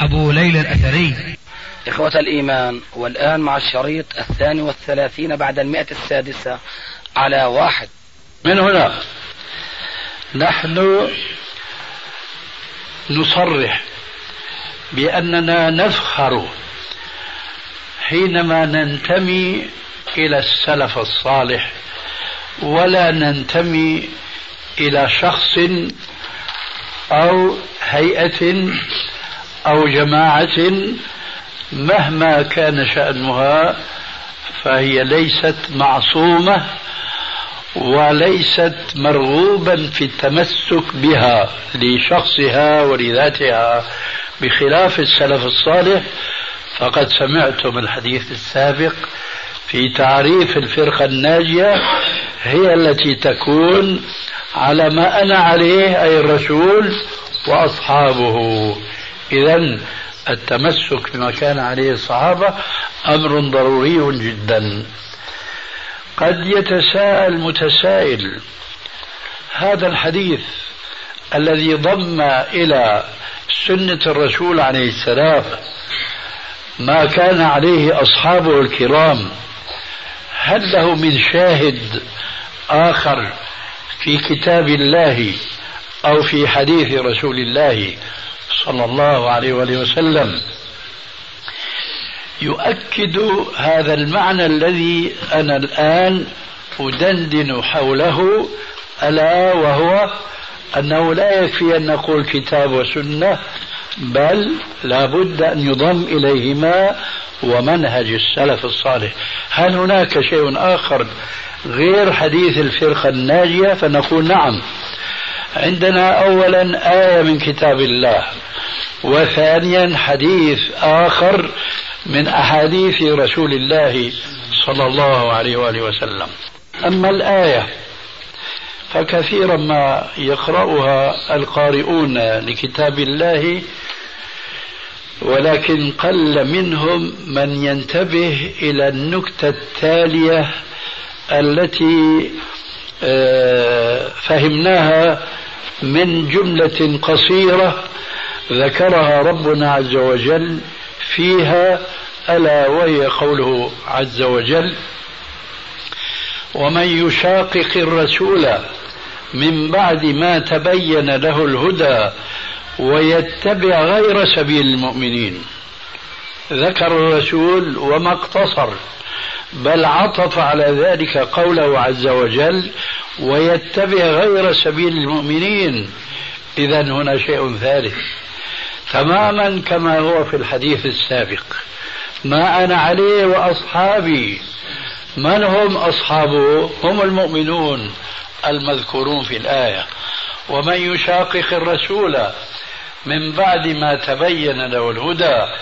أبو ليلى الأثري. إخوة الإيمان والآن مع الشريط الثاني والثلاثين بعد المئة السادسة على واحد. من هنا؟ نحن نصرح بأننا نفخر حينما ننتمي إلى السلف الصالح ولا ننتمي إلى شخص أو هيئة أو جماعة مهما كان شأنها فهي ليست معصومة وليست مرغوبا في التمسك بها لشخصها ولذاتها. بخلاف السلف الصالح فقد سمعتم الحديث السابق في تعريف الفرقة الناجية هي التي تكون على ما أنا عليه أي الرسول وأصحابه. إذا التمسك بما كان عليه الصحابة أمر ضروري جدا. قد يتساءل متسائل هذا الحديث الذي ضم إلى سنة الرسول عليه السلام ما كان عليه أصحابه الكرام هل له من شاهد آخر في كتاب الله أو في حديث رسول الله صلى الله عليه وآله وسلم. يؤكد هذا المعنى الذي أنا الآن أدندن حوله ألا وهو أنه لا يكفي أن نقول كتاب وسنة بل لا بد أن يضم إليهما ومنهج السلف الصالح. هل هناك شيء آخر غير حديث الفرقة الناجية؟ فنقول نعم. عندنا أولا آية من كتاب الله وثانيا حديث آخر من أحاديث رسول الله صلى الله عليه وآله وسلم. أما الآية فكثيرا ما يقرأها القارئون لكتاب الله ولكن قل منهم من ينتبه إلى النكتة التالية التي فهمناها من جملة قصيرة ذكرها ربنا عز وجل فيها ألا وهي قوله عز وجل ومن يشاقق الرسول من بعد ما تبين له الهدى ويتبع غير سبيل المؤمنين. ذكر الرسول وما اقتصر. بل عطف على ذلك قوله عز وجل ويتبع غير سبيل المؤمنين. اذا هنا شيء ثالث. تماما كما هو في الحديث السابق. ما أنا عليه وأصحابي من هم اصحابه هم المؤمنون المذكورون في الآية. ومن يشاقق الرسول من بعد ما تبين له الهدى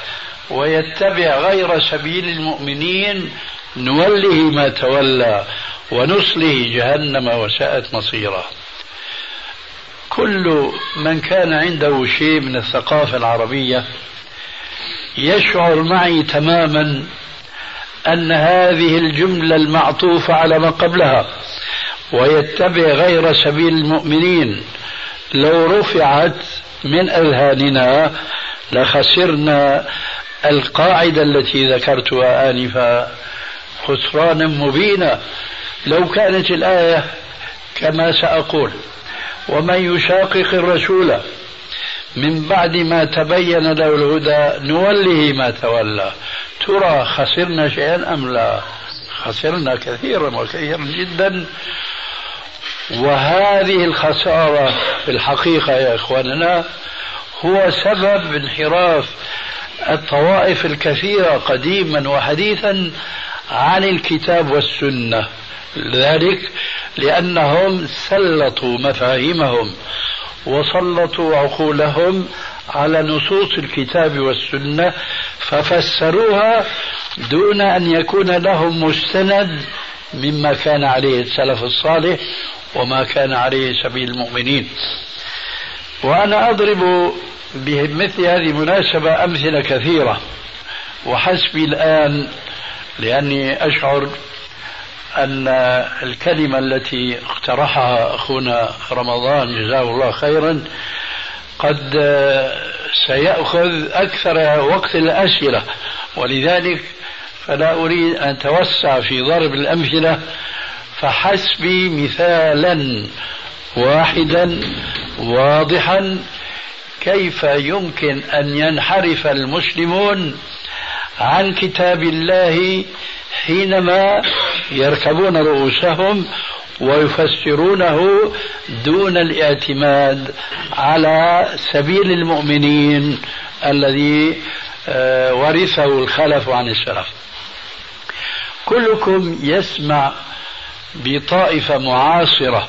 ويتبع غير سبيل المؤمنين نوله ما تولى ونصله جهنم وساءت مصيره. كل من كان عنده شيء من الثقافة العربية يشعر معي تماما أن هذه الجملة المعطوفة على ما قبلها ويتبع غير سبيل المؤمنين. لو رفعت من أذهاننا لخسرنا القاعدة التي ذكرتها آنفا خسرانا مبينا. لو كانت الآية كما سأقول ومن يشاقق الرسول من بعد ما تبين له الهدى نوله ما تولى. ترى خسرنا شيئا أم لا؟ خسرنا كثيرا وكثيرا جدا. وهذه الخسارة في الحقيقة يا إخواننا هو سبب انحراف الطوائف الكثيرة قديما وحديثا عن الكتاب والسنة. ذلك لأنهم سلطوا مفاهيمهم وسلطوا عقولهم على نصوص الكتاب والسنة ففسروها دون أن يكون لهم مستند مما كان عليه السلف الصالح وما كان عليه سبيل المؤمنين. وأنا أضرب بمثل هذه المناسبة أمثلة كثيرة وحسبي الآن لأني أشعر أن الكلمة التي اقترحها أخونا رمضان جزاه الله خيرا قد سيأخذ أكثر وقت الأسئلة ولذلك فلا أريد أن أتوسع في ضرب الأمثلة فحسبي مثالا واحدا واضحا كيف يمكن أن ينحرف المسلمون عن كتاب الله حينما يركبون رؤوسهم ويفسرونه دون الاعتماد على سبيل المؤمنين الذي آه، ورثه الخلف عن السلف. كلكم يسمع بطائفة معاصرة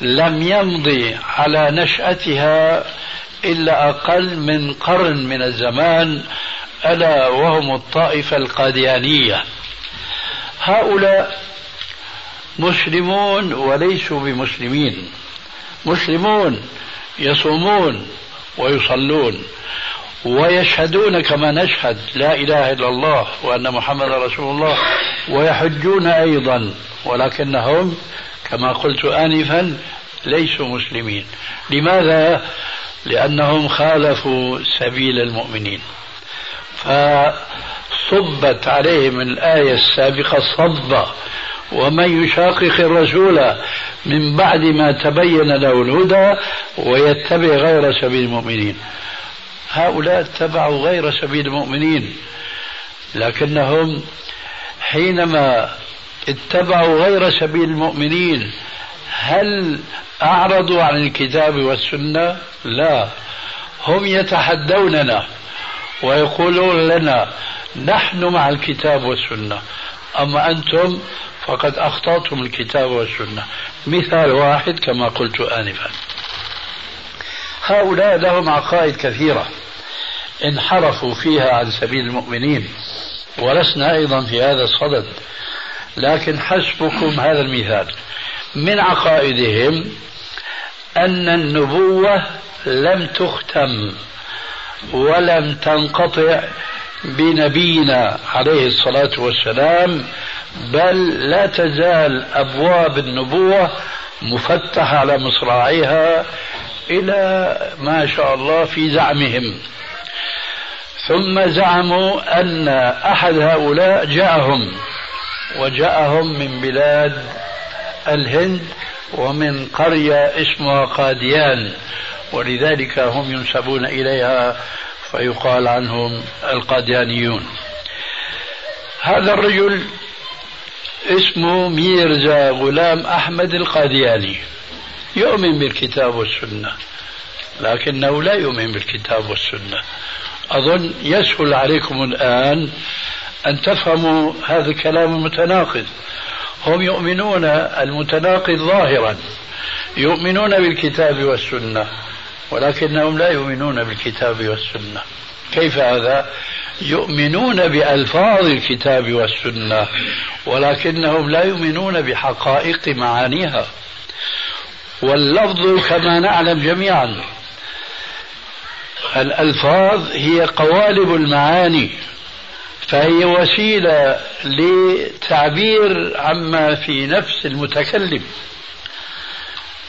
لم يمضي على نشأتها إلا أقل من قرن من الزمان ألا وهم الطائفة القاديانية. هؤلاء مسلمون وليسوا بمسلمين. مسلمون يصومون ويصلون ويشهدون كما نشهد لا إله إلا الله وأن محمد رسول الله ويحجون أيضا ولكنهم كما قلت انفا ليسوا مسلمين. لماذا؟ لأنهم خالفوا سبيل المؤمنين. فصبت عليهم الآية السابقة صبا ومن يشاقق الرسول من بعد ما تبين له الهدى ويتبع غير سبيل المؤمنين. هؤلاء اتبعوا غير سبيل المؤمنين لكنهم حينما اتبعوا غير سبيل المؤمنين هل أعرضوا عن الكتاب والسنة؟ لا. هم يتحدوننا. ويقولون لنا نحن مع الكتاب والسنة. أما أنتم فقد أخطأتم الكتاب والسنة. مثال واحد كما قلت انفا. هؤلاء لهم عقائد كثيرة. انحرفوا فيها عن سبيل المؤمنين. ولسنا أيضا في هذا الصدد. لكن حسبكم هذا المثال. من عقائدهم أن النبوة لم تختم. ولم تنقطع بنبينا عليه الصلاة والسلام بل لا تزال أبواب النبوة مفتحة على مصراعيها إلى ما شاء الله في زعمهم. ثم زعموا أن أحد هؤلاء جاءهم وجاءهم من بلاد الهند ومن قرية اسمها قاديان. ولذلك هم ينسبون إليها فيقال عنهم القاديانيون. هذا الرجل اسمه ميرزا غلام أحمد القادياني. يؤمن بالكتاب والسنة لكنه لا يؤمن بالكتاب والسنة. أظن يسهل عليكم الآن أن تفهموا هذا الكلام المتناقض. هم يؤمنون المتناقض ظاهرا يؤمنون بالكتاب والسنة. ولكنهم لا يؤمنون بالكتاب والسنة. كيف هذا؟ يؤمنون بألفاظ الكتاب والسنة ولكنهم لا يؤمنون بحقائق معانيها. واللفظ كما نعلم جميعا الألفاظ هي قوالب المعاني فهي وسيلة لتعبير عما في نفس المتكلم.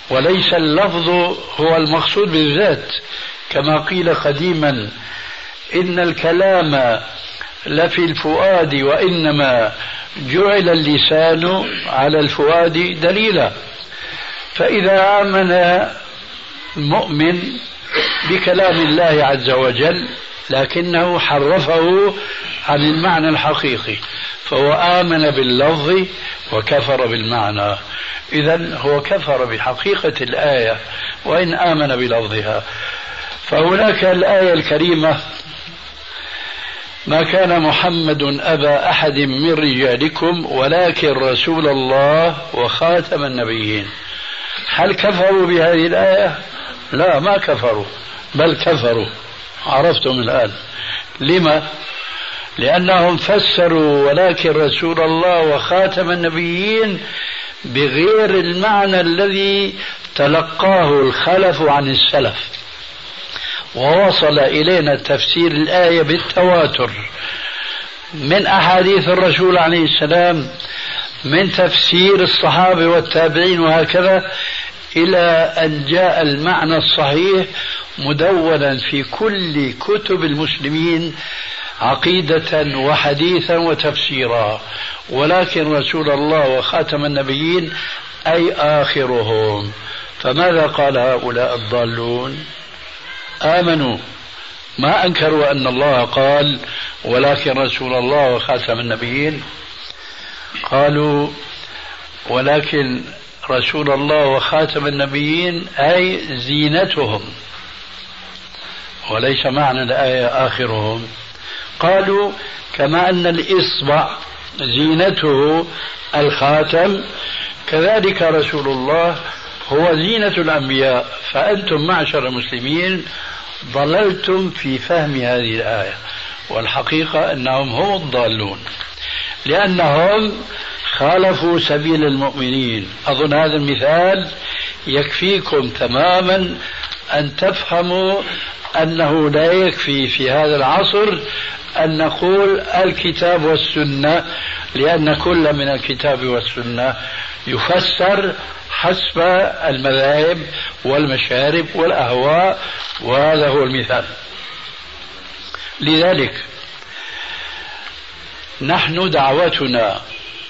وليس اللفظ هو المقصود بالذات. كما قيل قديما إن الكلام لفي الفؤاد وإنما جعل اللسان على الفؤاد دليلا. فإذا آمن مؤمن بكلام الله عز وجل لكنه حرفه عن المعنى الحقيقي فهو آمن باللفظ وكفر بالمعنى. إذا هو كفر بحقيقة الآية وإن آمن بلفظها. فهناك الآية الكريمة ما كان محمد أبا أحد من رجالكم ولكن رسول الله وخاتم النبيين. هل كفروا بهذه الآية؟ لا ما كفروا بل كفروا. عرفتم الآن. لما؟ لأنهم فسروا ولكن رسول الله وخاتم النبيين بغير المعنى الذي تلقاه الخلف عن السلف. ووصل إلينا تفسير الآية بالتواتر. من أحاديث الرسول عليه السلام من تفسير الصحابة والتابعين وهكذا إلى أن جاء المعنى الصحيح مدونا في كل كتب المسلمين عقيدة وحديثا وتفسيرا. ولكن رسول الله وخاتم النبيين أي آخرهم. فماذا قال هؤلاء الضالون؟ آمنوا. ما أنكروا أن الله قال ولكن رسول الله وخاتم النبيين قالوا ولكن رسول الله وخاتم النبيين أي زينتهم. وليس معنى الآية آخرهم. قالوا كما أن الإصبع زينته الخاتم كذلك رسول الله هو زينة الأنبياء. فأنتم معشر المسلمين ضللتم في فهم هذه الآية والحقيقة أنهم هم الضالون لأنهم خالفوا سبيل المؤمنين. أظن هذا المثال يكفيكم تماما أن تفهموا أنه لا يكفي في هذا العصر أن نقول الكتاب والسنة لأن كل من الكتاب والسنة يفسر حسب المذاهب والمشارب والأهواء وهذا هو المثال. لذلك نحن دعوتنا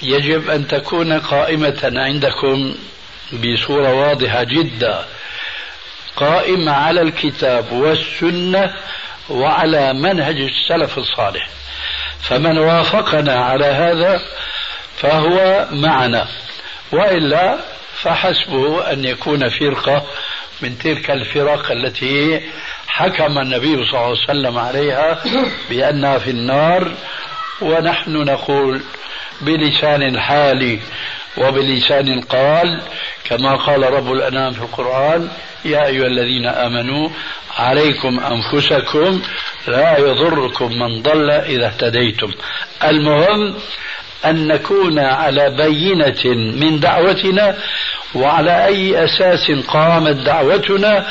يجب أن تكون قائمة عندكم بصورة واضحة جدا. قائمة على الكتاب والسنة وعلى منهج السلف الصالح. فمن وافقنا على هذا فهو معنا. وإلا فحسبه أن يكون فرقة من تلك الفرق التي حكم النبي صلى الله عليه وسلم عليها بأنها في النار. ونحن نقول بلسان الحال وبلسان القال كما قال رب الأنام في القرآن يا أيها الذين آمنوا عليكم أنفسكم لا يضركم من ضل إذا اهتديتم. المهم أن نكون على بينة من دعوتنا وعلى أي أساس قامت دعوتنا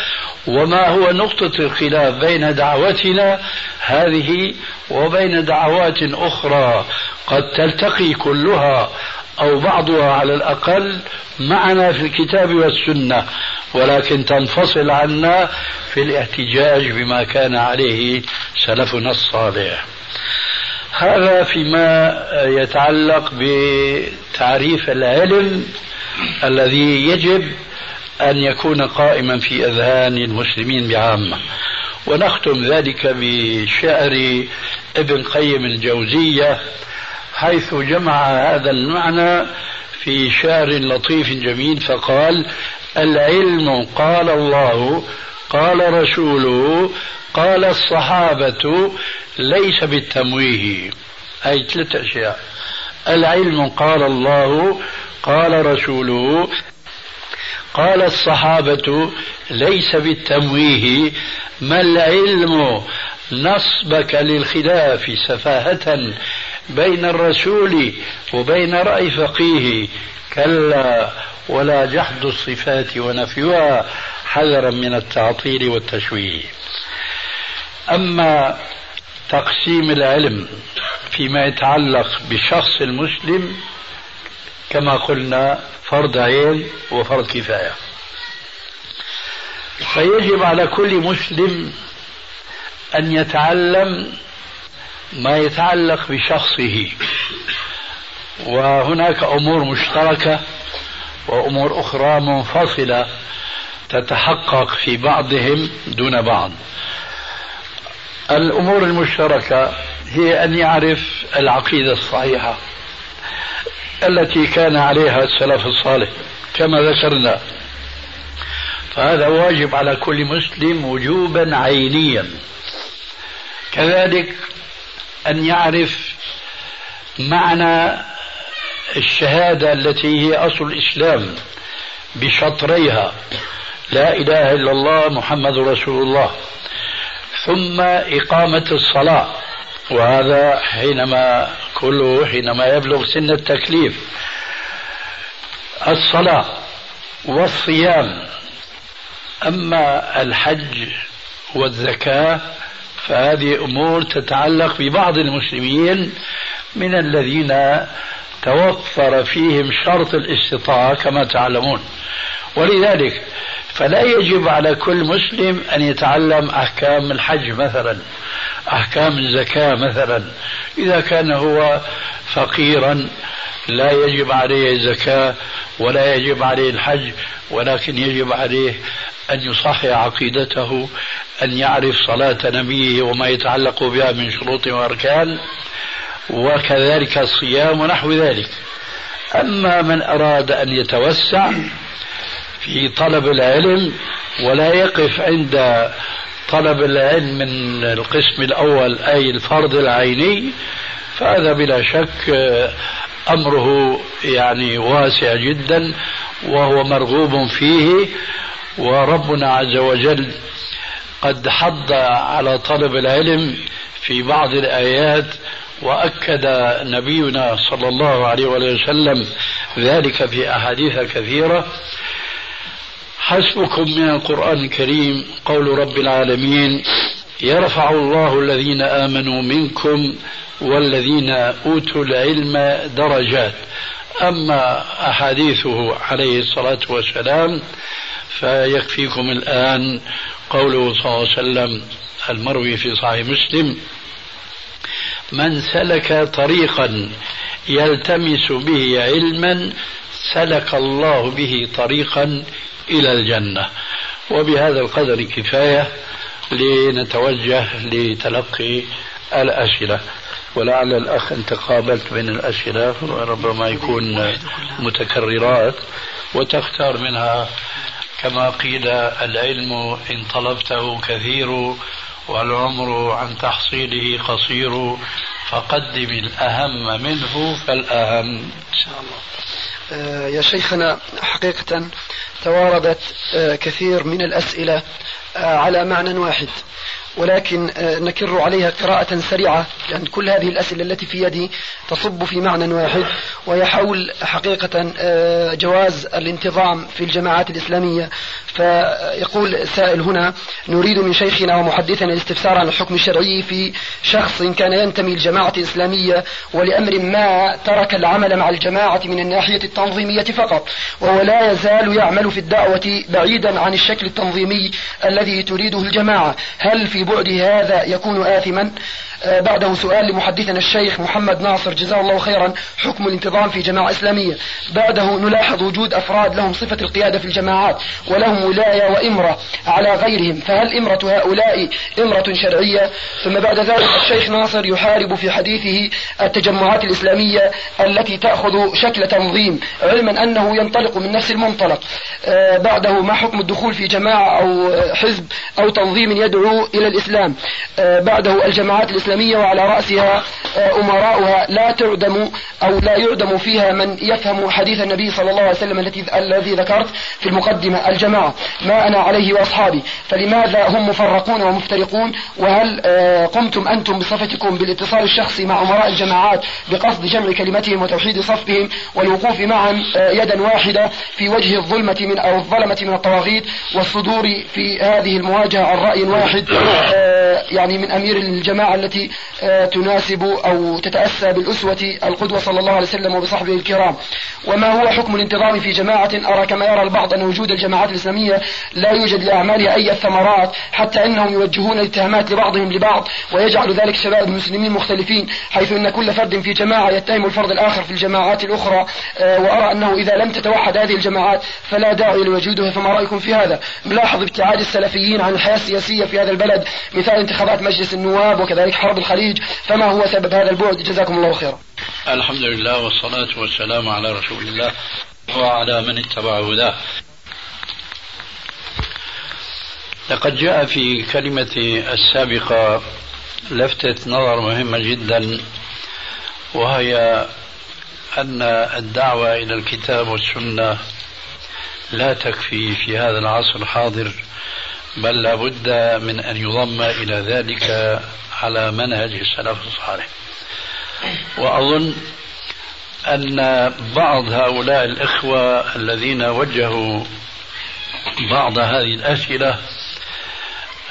وما هو نقطة الخلاف بين دعوتنا هذه وبين دعوات أخرى قد تلتقي كلها أو بعضها على الأقل معنا في الكتاب والسنة ولكن تنفصل عنا في الاحتجاج بما كان عليه سلفنا الصالح. هذا فيما يتعلق بتعريف العلم الذي يجب أن يكون قائما في أذهان المسلمين بعامة. ونختم ذلك بشعر ابن قيم الجوزية حيث جمع هذا المعنى في شعر لطيف جميل فقال العلم قال الله قال رسوله قال الصحابة ليس بالتمويه. أي ثلاث أشياء. العلم قال الله قال رسوله قال الصحابة ليس بالتمويه. ما العلم؟ نصبك للخلاف سفاهة. بين الرسول وبين رأي فقيه. كلا ولا جحد الصفات ونفيها حذرا من التعطيل والتشويه. أما تقسيم العلم فيما يتعلق بشخص المسلم كما قلنا فرض عين وفرض كفاية. فيجب على كل مسلم أن يتعلم ما يتعلق بشخصه. وهناك أمور مشتركة وأمور أخرى منفصلة تتحقق في بعضهم دون بعض. الأمور المشتركة هي أن يعرف العقيدة الصحيحة التي كان عليها السلف الصالح كما ذكرنا. فهذا واجب على كل مسلم وجوبا عينيا. كذلك أن يعرف معنى الشهادة التي هي أصل الإسلام بشطريها. لا إله إلا الله محمد رسول الله. ثم إقامة الصلاة. وهذا حينما كله حينما يبلغ سن التكليف. الصلاة والصيام. أما الحج والزكاة فهذه أمور تتعلق ببعض المسلمين من الذين توفر فيهم شرط الاستطاعة كما تعلمون. ولذلك فلا يجب على كل مسلم أن يتعلم أحكام الحج مثلا أحكام الزكاة مثلا. إذا كان هو فقيرا لا يجب عليه الزكاة ولا يجب عليه الحج ولكن يجب عليه أن يصحح عقيدته أن يعرف صلاة نبيه وما يتعلق بها من شروط وأركان وكذلك الصيام ونحو ذلك. أما من أراد أن يتوسع في طلب العلم ولا يقف عند طلب العلم من القسم الأول أي الفرض العيني فهذا بلا شك أمره يعني واسع جدا وهو مرغوب فيه وربنا عز وجل قد حض على طلب العلم في بعض الآيات وأكد نبينا صلى الله عليه وسلم ذلك في أحاديث كثيرة. حسبكم من القرآن الكريم قول رب العالمين يرفع الله الذين آمنوا منكم والذين أوتوا العلم درجات. أما أحاديثه عليه الصلاة والسلام فيكفيكم الآن. قوله صلى الله عليه وسلم المروي في صحيح مسلم من سلك طريقا يلتمس به علما سلك الله به طريقا إلى الجنة. وبهذا القدر كفاية لنتوجه لتلقي الأسئلة. ولعل الأخ أنت قابلت بين الأسئلة وربما يكون متكررات وتختار منها كما قيل العلم إن طلبته كثير والعمر عن تحصيله قصير فقدم الأهم منه فالأهم. إن شاء الله. آه يا شيخنا حقيقة تواردت آه كثير من الأسئلة آه على معنى واحد. ولكن آه، نكر عليها قراءة سريعة لأن كل هذه الأسئلة التي في يدي تصب في معنى واحد وهي حول حقيقة آه، جواز الانتظام في الجماعات الإسلامية. فيقول سائل هنا نريد من شيخنا ومحدثنا الاستفسار عن الحكم الشرعي في شخص كان ينتمي لجماعة إسلامية ولأمر ما ترك العمل مع الجماعة من الناحية التنظيمية فقط وهو لا يزال يعمل في الدعوة بعيدا عن الشكل التنظيمي الذي تريده الجماعة. هل في بعد هذا يكون آثما بعده سؤال لمحدثنا الشيخ محمد ناصر جزاه الله خيرا حكم الانتظام في جماعة إسلامية. بعده نلاحظ وجود أفراد لهم صفة القيادة في الجماعات ولهم ولاية وإمرة على غيرهم. فهل إمرة هؤلاء إمرة شرعية؟ ثم بعد ذلك الشيخ ناصر يحارب في حديثه التجمعات الإسلامية التي تأخذ شكل تنظيم علما أنه ينطلق من نفس المنطلق. آه، بعده ما حكم الدخول في جماعة أو حزب أو تنظيم يدعو إلى الإسلام؟ آه، بعده الجماعات الإسلامية الإسلامية وعلى رأسها آه، أمراؤها لا تعدم أو لا يعدم فيها من يفهم حديث النبي صلى الله عليه وسلم الذي ذكرت في المقدمة الجماعة ما أنا عليه وأصحابي. فلماذا هم مفرقون ومفترقون؟ وهل آه، قمتم أنتم بصفتكم بالاتصال الشخصي مع أمراء الجماعات بقصد جمع كلمتهم وتوحيد صفهم والوقوف معا آه، يدا واحدة في وجه الظلمة من أو الظلمة من الطواغيت والصدور في هذه المواجهة عن رأي واحد يعني من أمير الجماعة التي آه، تناسب أو تتأسى بالأسوة القدوة صلى الله عليه وسلم وبصحبه الكرام. وما هو حكم الانتظام في جماعة؟ أرى كما يرى البعض أن وجود الجماعات الإسلامية لا يوجد لأعمالها أي ثمرات حتى أنهم يوجهون الاتهامات لبعضهم لبعض ويجعل ذلك شباب المسلمين مختلفين حيث أن كل فرد في جماعة يتهم الفرد الآخر في الجماعات الأخرى آه، وأرى أنه إذا لم تتوحد هذه الجماعات فلا داعي لوجودها فما رأيكم في هذا. نلاحظ ابتعاد السلفيين عن الحياة السياسية في هذا البلد مثال انتخابات مجلس النواب وكذلك حرب الخليج فما هو سبب هذا البعد؟ جزاكم الله خيرا. الحمد لله والصلاة والسلام على رسول الله وعلى من اتبع هداه. لقد جاء في كلمتي السابقة لفتة نظر مهمة جدا وهي أن الدعوة إلى الكتاب والسنة لا تكفي في هذا العصر الحاضر بل لابد من أن يضم إلى ذلك على منهج السلف الصالح. وأظن أن بعض هؤلاء الإخوة الذين وجهوا بعض هذه الأسئلة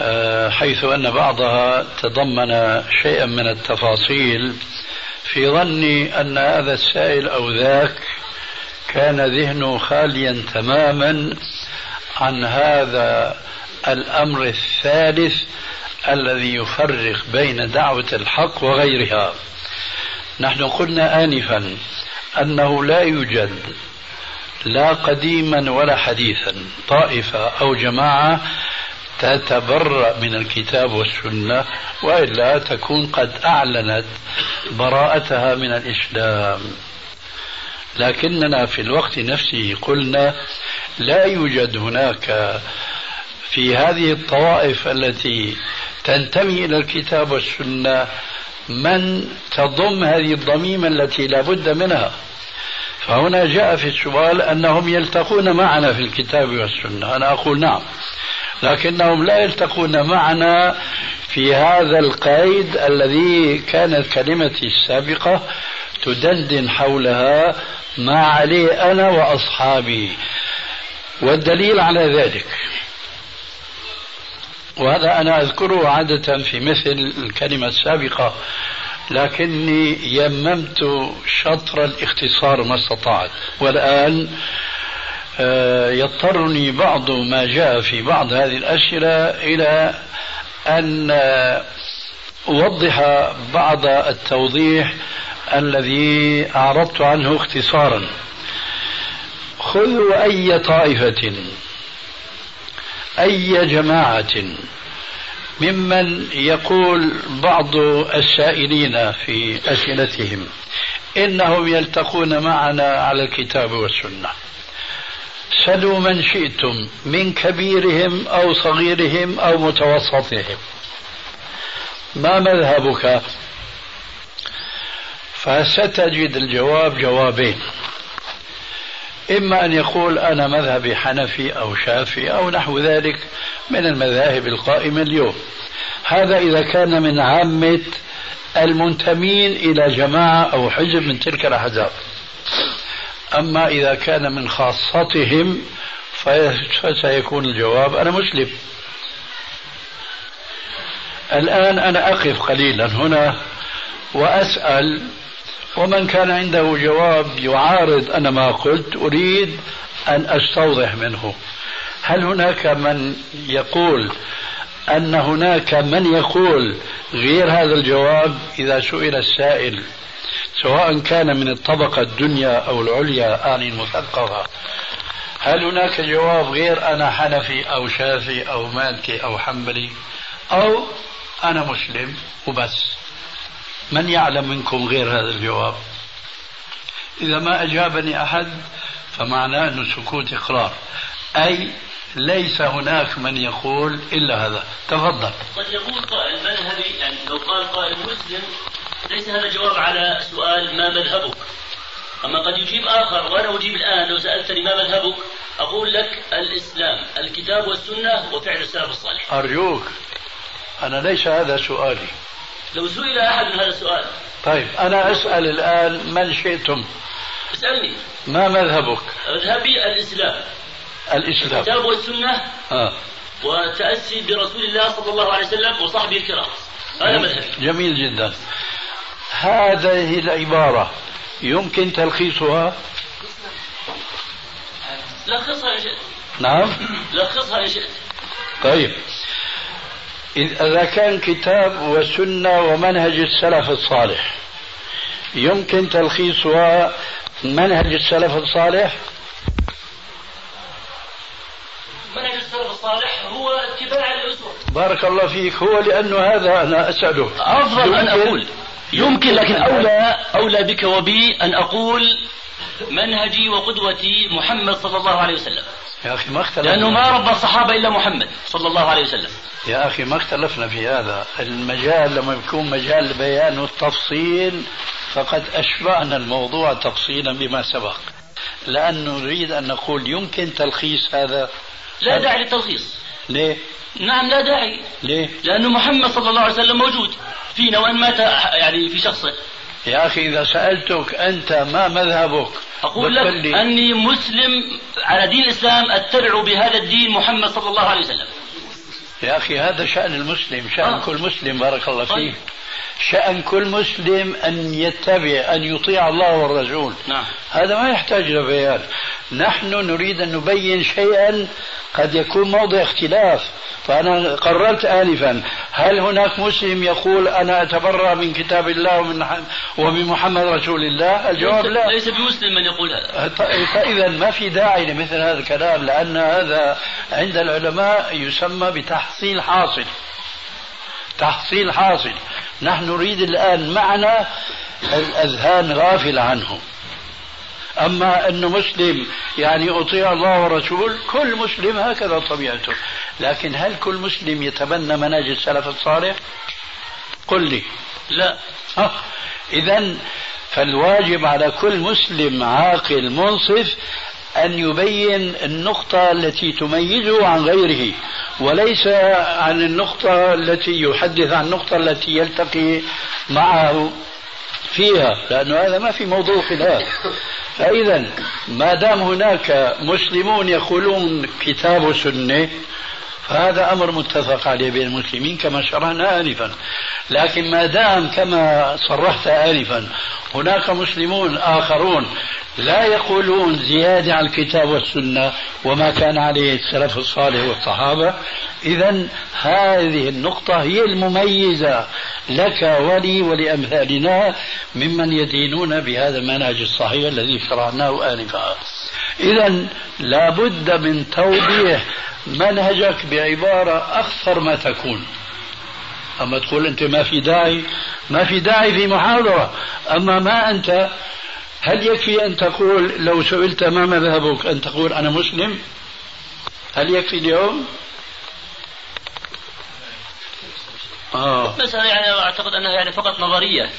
آه، حيث أن بعضها تضمن شيئا من التفاصيل في ظني أن هذا السائل أو ذاك كان ذهنه خاليا تماما عن هذا الأمر الثالث الذي يفرق بين دعوة الحق وغيرها. نحن قلنا آنفا أنه لا يوجد لا قديما ولا حديثا. طائفة أو جماعة تتبرأ من الكتاب والسنة وإلا تكون قد أعلنت براءتها من الإسلام. لكننا في الوقت نفسه قلنا لا يوجد هناك في هذه الطوائف التي تنتمي إلى الكتاب والسنة. من تضم هذه الضميمة التي لا بد منها. فهنا جاء في السؤال أنهم يلتقون معنا في الكتاب والسنة. أنا أقول نعم. لكنهم لا يلتقون معنا في هذا القيد الذي كانت كلمتي السابقة تدندن حولها ما عليه أنا وأصحابي. والدليل على ذلك وهذا أنا أذكره عادة في مثل الكلمة السابقة لكني يممت شطر الاختصار ما استطعت والآن آه، يضطرني بعض ما جاء في بعض هذه الأسئلة إلى أن أوضح بعض التوضيح الذي أعرضت عنه اختصارا. خذوا أي طائفة أي جماعة ممن يقول بعض السائلين في أسئلتهم إنهم يلتقون معنا على الكتاب والسنة. سلوا من شئتم من كبيرهم أو صغيرهم أو متوسطهم. ما مذهبك؟ فستجد الجواب جوابين. إما أن يقول أنا مذهبي حنفي أو شافي أو نحو ذلك من المذاهب القائمة اليوم. هذا إذا كان من عامة المنتمين إلى جماعة أو حزب من تلك الأحزاب. أما إذا كان من خاصتهم فسيكون الجواب أنا مسلم. الآن أنا أقف قليلا هنا وأسأل ومن كان عنده جواب يعارض أنا ما قلت أريد أن أستوضح منه. هل هناك من يقول أن هناك من يقول غير هذا الجواب إذا سئل السائل سواء كان من الطبقة الدنيا أو العليا آني المثقفة هل هناك جواب غير أنا حنفي أو شافي أو مالكي أو حنبلي أو أنا مسلم وبس؟ من يعلم منكم غير هذا الجواب؟ إذا ما أجابني أحد فمعناه أن سكوت إقرار. أي ليس هناك من يقول إلا هذا. تفضل. قد يقول قائل مذهبي يعني لو قال قائل مسلم ليس هذا جواب على سؤال ما مذهبك. أما قد يجيب آخر وأنا أجيب الآن لو سألتني ما مذهبك أقول لك الإسلام الكتاب والسنة وفعل السلف الصالح. أرجوك أنا ليس هذا سؤالي. لو سئل أحد من هذا السؤال. طيب أنا أسأل الآن من شئتم؟ اسألني. ما مذهبك؟ مذهبي الإسلام. الإسلام. الكتاب والسنة. آه. وتأسي برسول الله صلى الله عليه وسلم وصحبه الكرام. هذا مذهبي. جميل جدا. هذه العبارة يمكن تلخيصها؟ لخصها إن شئت نعم. لخصها إن شئت طيب. إذا كان كتاب وسنة ومنهج السلف الصالح يمكن تلخيصها منهج السلف الصالح؟ منهج السلف الصالح هو اتباع الأسوة. بارك الله فيك. هو لأنه هذا أنا أسأله. أفضل أن أقول. يمكن لكن أولى أولى بك وبي أن أقول منهجي وقدوتي محمد صلى الله عليه وسلم. يا أخي ما اختلفنا. لأنه ما ربى الصحابة إلا محمد صلى الله عليه وسلم. يا أخي ما اختلفنا في هذا. المجال لما يكون مجال بيان والتفصيل فقد أشبعنا الموضوع تفصيلا بما سبق. لأنه نريد أن نقول يمكن تلخيص هذا. لا داعي للتلخيص. ليه؟ نعم لا داعي. ليه؟ لأنه محمد صلى الله عليه وسلم موجود. فينا وإن مات يعني في شخصه يا أخي إذا سألتك أنت ما مذهبك أقول لك لي أني مسلم على دين الإسلام أتبع بهذا الدين محمد صلى الله عليه وسلم يا أخي هذا شأن المسلم شأن آه. كل مسلم بارك الله طيب. شأن كل مسلم أن يتبع أن يطيع الله والرسول نعم. هذا ما يحتاج لبيان نحن نريد أن نبين شيئا قد يكون موضع اختلاف. فأنا قررت آنفا هل هناك مسلم يقول أنا أتبرأ من كتاب الله ومن ومن محمد رسول الله؟ الجواب لا. ليس بمسلم من يقول هذا. فإذا ما في داعي لمثل هذا الكلام لأن هذا عند العلماء يسمى بتحصيل حاصل. تحصيل حاصل. نحن نريد الآن معنى الأذهان غافلة عنه أما أنه مسلم يعني أطيع الله ورسول كل مسلم هكذا طبيعته. لكن هل كل مسلم يتبنى منهج السلف الصالح؟ قل لي. لا. آه. إذا فالواجب على كل مسلم عاقل منصف أن يبين النقطة التي تميزه عن غيره وليس عن النقطة التي يحدث عن النقطة التي يلتقي معه. فيها لأنه هذا ما في موضوع خلاف فإذا ما دام هناك مسلمون يقولون كتاب وسنة فهذا أمر متفق عليه بين المسلمين كما شرحنا آنفا. لكن ما دام كما صرحت آنفا هناك مسلمون آخرون لا يقولون زيادة على الكتاب والسنة وما كان عليه السلف الصالح والصحابة. إذا هذه النقطة هي المميزة لك ولي ولأمثالنا ممن يدينون بهذا المنهج الصحيح الذي شرعناه آنفا. إذا لابد من توضيح منهجك بعبارة أخطر ما تكون. أما تقول أنت ما في داعي ما في داعي في محاضرة. أما ما أنت هل يكفي أن تقول لو سئلت ما مذهبك أن تقول أنا مسلم؟ هل يكفي اليوم؟ آه. مسألة يعني أعتقد أنها يعني فقط نظرية.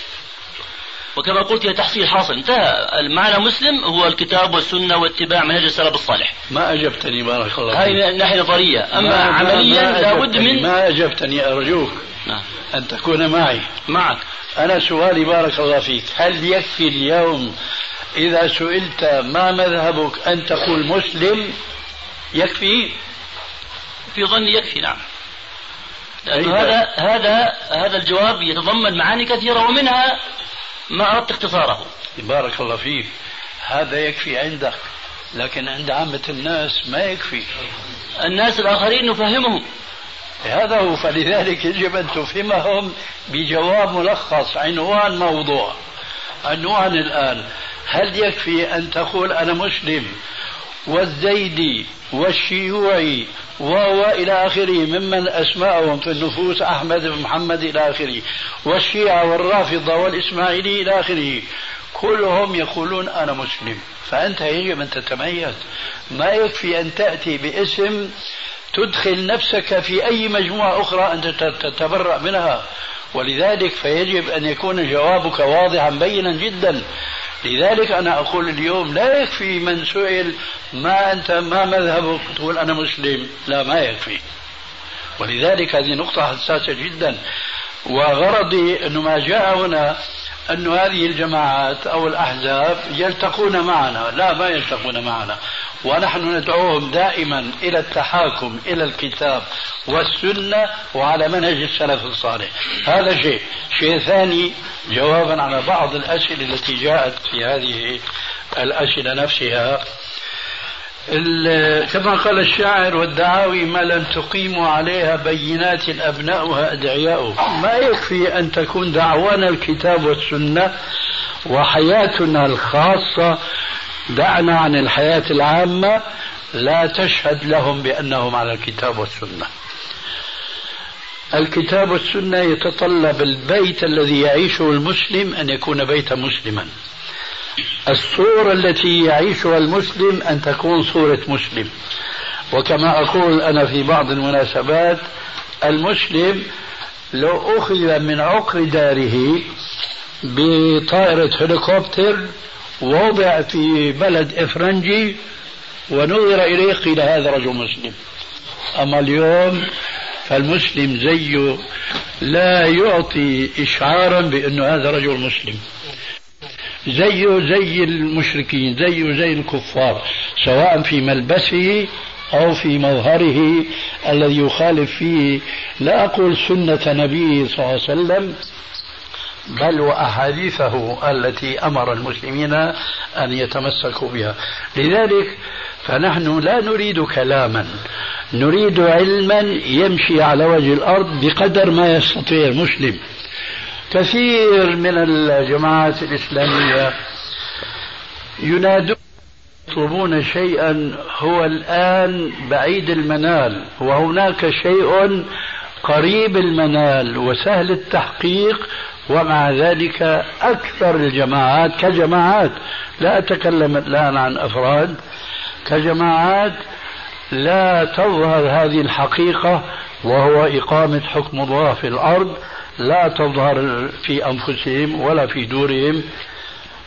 وكما قلت هي تحصيل حاصل. انتهى. المعنى مسلم هو الكتاب والسنة واتباع منهج السلف الصالح. ما أجبتني بارك الله فيك. هذه ناحية نظرية أما عمليا لابد من ما أجبتني أرجوك نعم. أن تكون معي. معك. أنا سؤالي بارك الله فيك. هل يكفي اليوم إذا سئلت ما مذهبك أن تقول مسلم يكفي؟ في ظني يكفي نعم. هذا هذا هذا الجواب يتضمن معاني كثيرة ومنها ما أردت اختصاره. بارك الله فيك. هذا يكفي عندك لكن عند عامة الناس ما يكفي. الناس الآخرين نفهمهم. هذا هو فلذلك يجب أن تفهمهم بجواب ملخص عنوان موضوع. عنوان الآن. هل يكفي أن تقول أنا مسلم؟ والزيدي والشيوعي وهو إلى آخره ممن أسماءهم في النفوس أحمد بن محمد إلى آخره والشيعة والرافضة والإسماعيلي إلى آخره. كلهم يقولون أنا مسلم. فأنت يجب أن تتميز. ما يكفي أن تأتي باسم تدخل نفسك في أي مجموعة أخرى أنت تتبرأ منها. ولذلك فيجب أن يكون جوابك واضحا بينا جدا. لذلك أنا أقول اليوم لا يكفي من سئل ما أنت ما مذهبك تقول أنا مسلم. لا ما يكفي. ولذلك هذه نقطة حساسة جدا. وغرضي أنه ما جاء هنا أن هذه الجماعات أو الأحزاب يلتقون معنا. لا ما يلتقون معنا. ونحن ندعوهم دائما إلى التحاكم إلى الكتاب والسنة وعلى منهج السلف الصالح. هذا شيء. شيء ثاني جوابا على بعض الأسئلة التي جاءت في هذه الأسئلة نفسها. كما قال الشاعر والدعاوي ما لم تقيموا عليها بينات أبناؤها أدعياؤه ما يكفي أن تكون دعوانا الكتاب والسنة وحياتنا الخاصة دعنا عن الحياة العامة لا تشهد لهم بأنهم على الكتاب والسنة. الكتاب والسنة يتطلب البيت الذي يعيشه المسلم أن يكون بيتا مسلما. الصورة التي يعيشها المسلم أن تكون صورة مسلم. وكما أقول أنا في بعض المناسبات المسلم لو أخذ من عقر داره بطائرة هليكوبتر ووضع في بلد إفرنجي ونظر إليه قيل هذا رجل مسلم. أما اليوم فالمسلم زيه لا يعطي إشعارا بأنه هذا رجل مسلم. زيه زي المشركين زيه زي الكفار سواء في ملبسه أو في مظهره الذي يخالف فيه. لا أقول سنة نبيه صلى الله عليه وسلم بل وأحاديثه التي أمر المسلمين أن يتمسكوا بها. لذلك فنحن لا نريد كلاما. نريد علما يمشي على وجه الأرض بقدر ما يستطيع المسلم. كثير من الجماعات الإسلامية ينادون يطلبون شيئا. هو الآن بعيد المنال. وهناك شيء قريب المنال وسهل التحقيق ومع ذلك أكثر الجماعات كجماعات. لا أتكلم الآن عن أفراد كجماعات لا تظهر هذه الحقيقة وهو إقامة حكم الله في الأرض. لا تظهر في أنفسهم ولا في دورهم.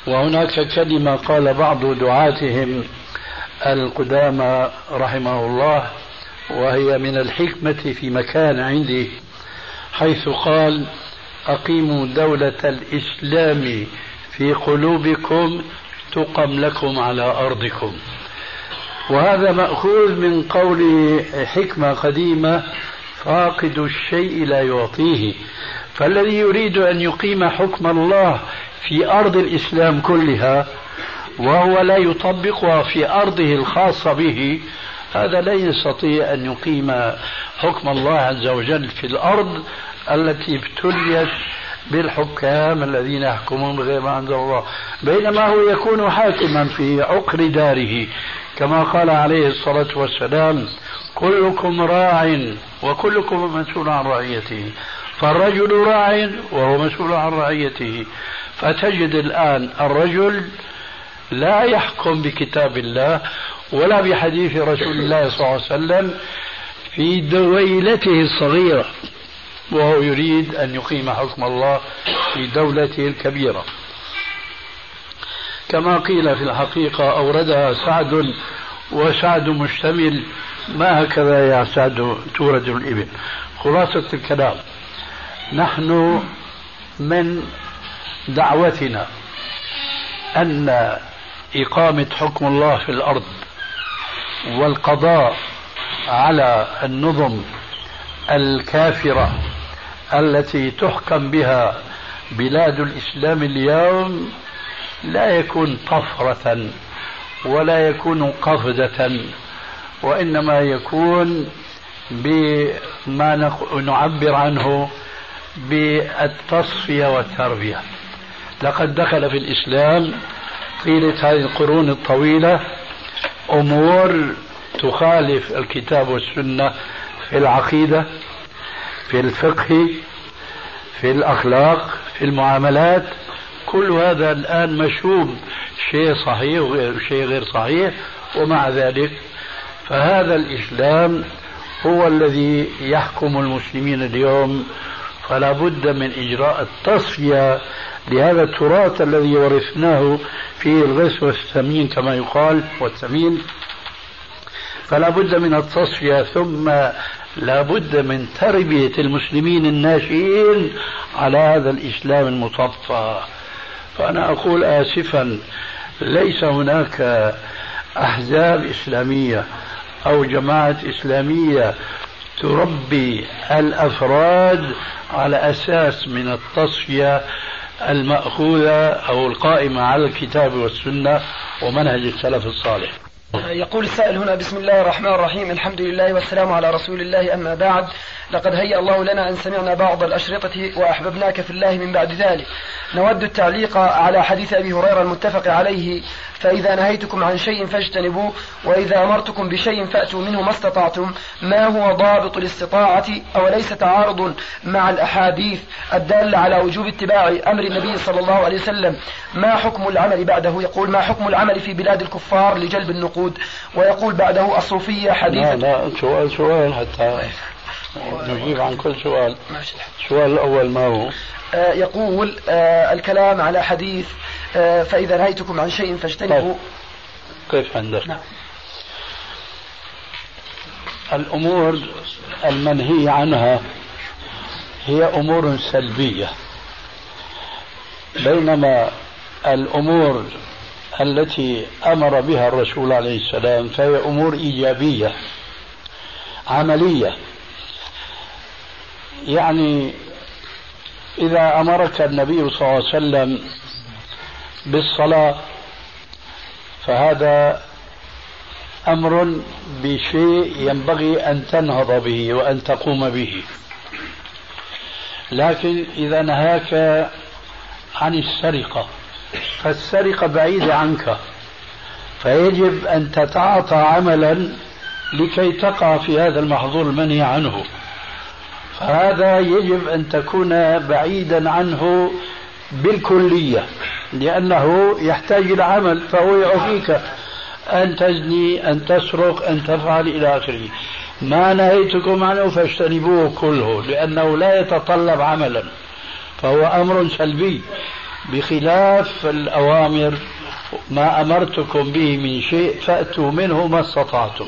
وهناك كلمة قال بعض دعاتهم القدامى رحمه الله. وهي من الحكمة في مكان عندي حيث قال أقيموا دولة الإسلام في قلوبكم تقم لكم على أرضكم. وهذا مأخوذ من قول حكمة قديمة فاقد الشيء لا يعطيه. فالذي يريد أن يقيم حكم الله في أرض الإسلام كلها وهو لا يطبقها في أرضه الخاصة به هذا لا يستطيع أن يقيم حكم الله عز وجل في الأرض التي ابتليت بالحكام الذين يحكمون بغير ما أنزل الله. بينما هو يكون حاكما في عقر داره كما قال عليه الصلاة والسلام كلكم راع وكلكم مسؤول عن رعيته فالرجل راع وهو مسؤول عن رعيته. فتجد الآن الرجل لا يحكم بكتاب الله ولا بحديث رسول الله صلى الله عليه وسلم في دويلته الصغيرة وهو يريد أن يقيم حكم الله في دولته الكبيرة. كما قيل في الحقيقة أوردها سعد وسعد مشتمل. ما هكذا يا سعد تورد الإبل؟ خلاصة الكلام. نحن من دعوتنا أن إقامة حكم الله في الأرض. والقضاء على النظم الكافرة التي تحكم بها بلاد الإسلام اليوم لا يكون طفرة ولا يكون قفزة وإنما يكون بما نعبر عنه بالتصفية والتربية. لقد دخل في الإسلام طيلة هذه القرون الطويلة أمور تخالف الكتاب والسنة في العقيدة في الفقه في الأخلاق في المعاملات. كل هذا الآن مشوب شيء صحيح وشيء غير صحيح ومع ذلك فهذا الإسلام هو الذي يحكم المسلمين اليوم. فلا بد من إجراء التصفية لهذا التراث الذي ورثناه في الغث والثمين كما يقال والثمين. فلا بد من التصفية ثم لا بد من تربية المسلمين الناشئين على هذا الإسلام المصفى فأنا أقول آسفا ليس هناك أحزاب إسلامية أو جماعة إسلامية تربي الأفراد على أساس من التصفية المأخوذة أو القائمة على الكتاب والسنة ومنهج السلف الصالح. يقول السائل هنا بسم الله الرحمن الرحيم الحمد لله والسلام على رسول الله أما بعد لقد هيأ الله لنا أن سمعنا بعض الأشرطة وأحببناك في الله من بعد ذلك نود التعليق على حديث أبي هريرة المتفق عليه فإذا نهيتكم عن شيء فاجتنبوه وإذا أمرتكم بشيء فأتوا منه ما استطعتم ما هو ضابط الاستطاعة أوليس تعارض مع الأحاديث الدالة على وجوب اتباع أمر النبي صلى الله عليه وسلم؟ ما حكم العمل بعده؟ يقول ما حكم العمل في بلاد الكفار لجلب النقود؟ ويقول بعده الصوفية حديث لا لا سؤال سؤال حتى نجيب عن كل سؤال. السؤال الأول ما هو؟ آه يقول آه الكلام على حديث فإذا نهيتكم عن شيء فاجتنبوا كيف عندك؟ نعم. الأمور المنهي عنها هي أمور سلبية بينما الأمور التي أمر بها الرسول عليه السلام فهي أمور إيجابية عملية يعني إذا أمرك النبي صلى الله عليه وسلم بالصلاة. فهذا أمر بشيء ينبغي أن تنهض به وأن تقوم به. لكن إذا نهاك عن السرقة فالسرقة بعيدة عنك فيجب أن تتعاطى عملا لكي تقع في هذا المحظور المنهي عنه. فهذا يجب أن تكون بعيدا عنه بالكلية لأنه يحتاج إلى عمل فهو يعطيك أن تزني أن تسرق أن تفعل إلى آخره. ما نهيتكم عنه فاجتنبوه كله لأنه لا يتطلب عملا فهو أمر سلبي. بخلاف الأوامر ما أمرتكم به من شيء فأتوا منه ما استطعتم.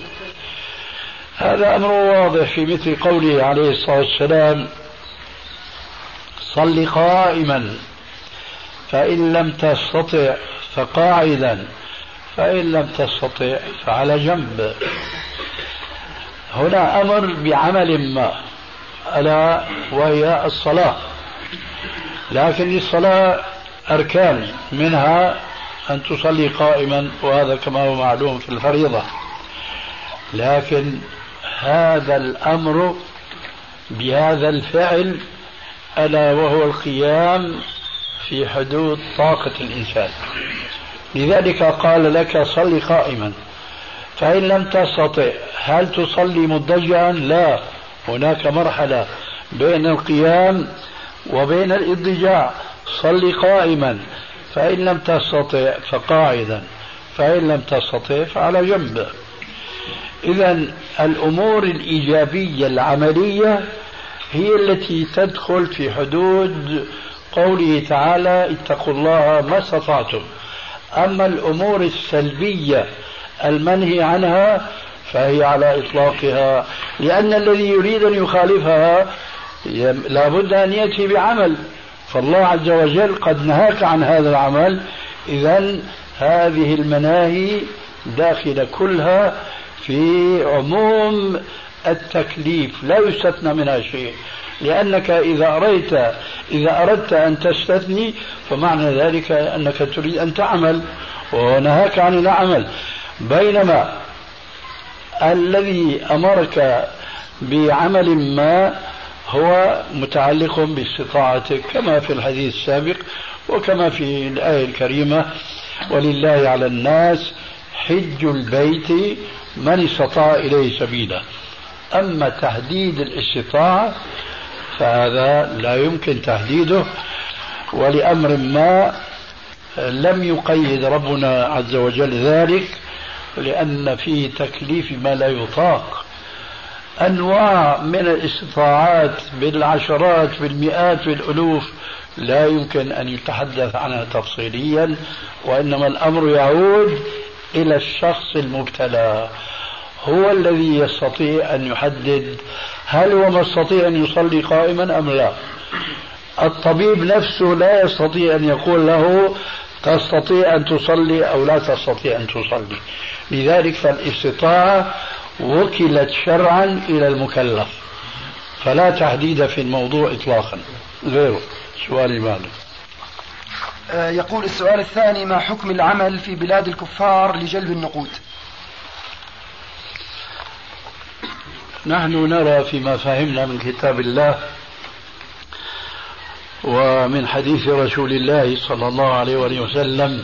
هذا أمر واضح في مثل قوله عليه الصلاة والسلام صل قائما فإن لم تستطع فقاعدا فإن لم تستطع فعلى جنب. هنا أمر بعمل ما ألا وهي الصلاة. لكن للصلاة أركان منها أن تصلي قائما وهذا كما هو معلوم في الفريضة. لكن هذا الأمر بهذا الفعل ألا وهو القيام في حدود طاقة الإنسان. لذلك قال لك صل قائما. فإن لم تستطع هل تصلي مضجعا لا. هناك مرحلة بين القيام وبين الاضطجاع صل قائما. فإن لم تستطع فقاعدا. فإن لم تستطع فعلى جنب. إذا الأمور الإيجابية العملية هي التي تدخل في حدود قوله تعالى اتقوا الله ما استطعتم. أما الأمور السلبية المنهي عنها فهي على إطلاقها لأن الذي يريد أن يخالفها لابد أن يأتي بعمل. فالله عز وجل قد نهاك عن هذا العمل. إذا هذه المناهي داخلة كلها في عموم التكليف لا يستثنى منها شيء. لأنك إذا أردت إذا أردت أن تستثني فمعنى ذلك أنك تريد أن تعمل ونهاك عن العمل. بينما الذي أمرك بعمل ما هو متعلق باستطاعتك كما في الحديث السابق وكما في الآية الكريمة ولله على الناس حج البيت من استطاع إليه سبيلا. أما تحديد الاستطاعة فهذا لا يمكن تحديده ولأمر ما لم يقيد ربنا عز وجل ذلك لأن فيه تكليف ما لا يطاق. أنواع من الاستطاعات بالعشرات بالمئات بالألوف لا يمكن أن يتحدث عنها تفصيليا وإنما الأمر يعود إلى الشخص المبتلى. هو الذي يستطيع أن يحدد هل هو مستطيع أن يصلي قائما أم لا. الطبيب نفسه لا يستطيع أن يقول له تستطيع أن تصلي أو لا تستطيع أن تصلي. لذلك فالاستطاعة وكلت شرعا إلى المكلف. فلا تحديد في الموضوع إطلاقا. غيره. سؤالي مالك آه، يقول السؤال الثاني ما حكم العمل في بلاد الكفار لجلب النقود؟ نحن نرى فيما فهمنا من كتاب الله ومن حديث رسول الله صلى الله عليه وآله وسلم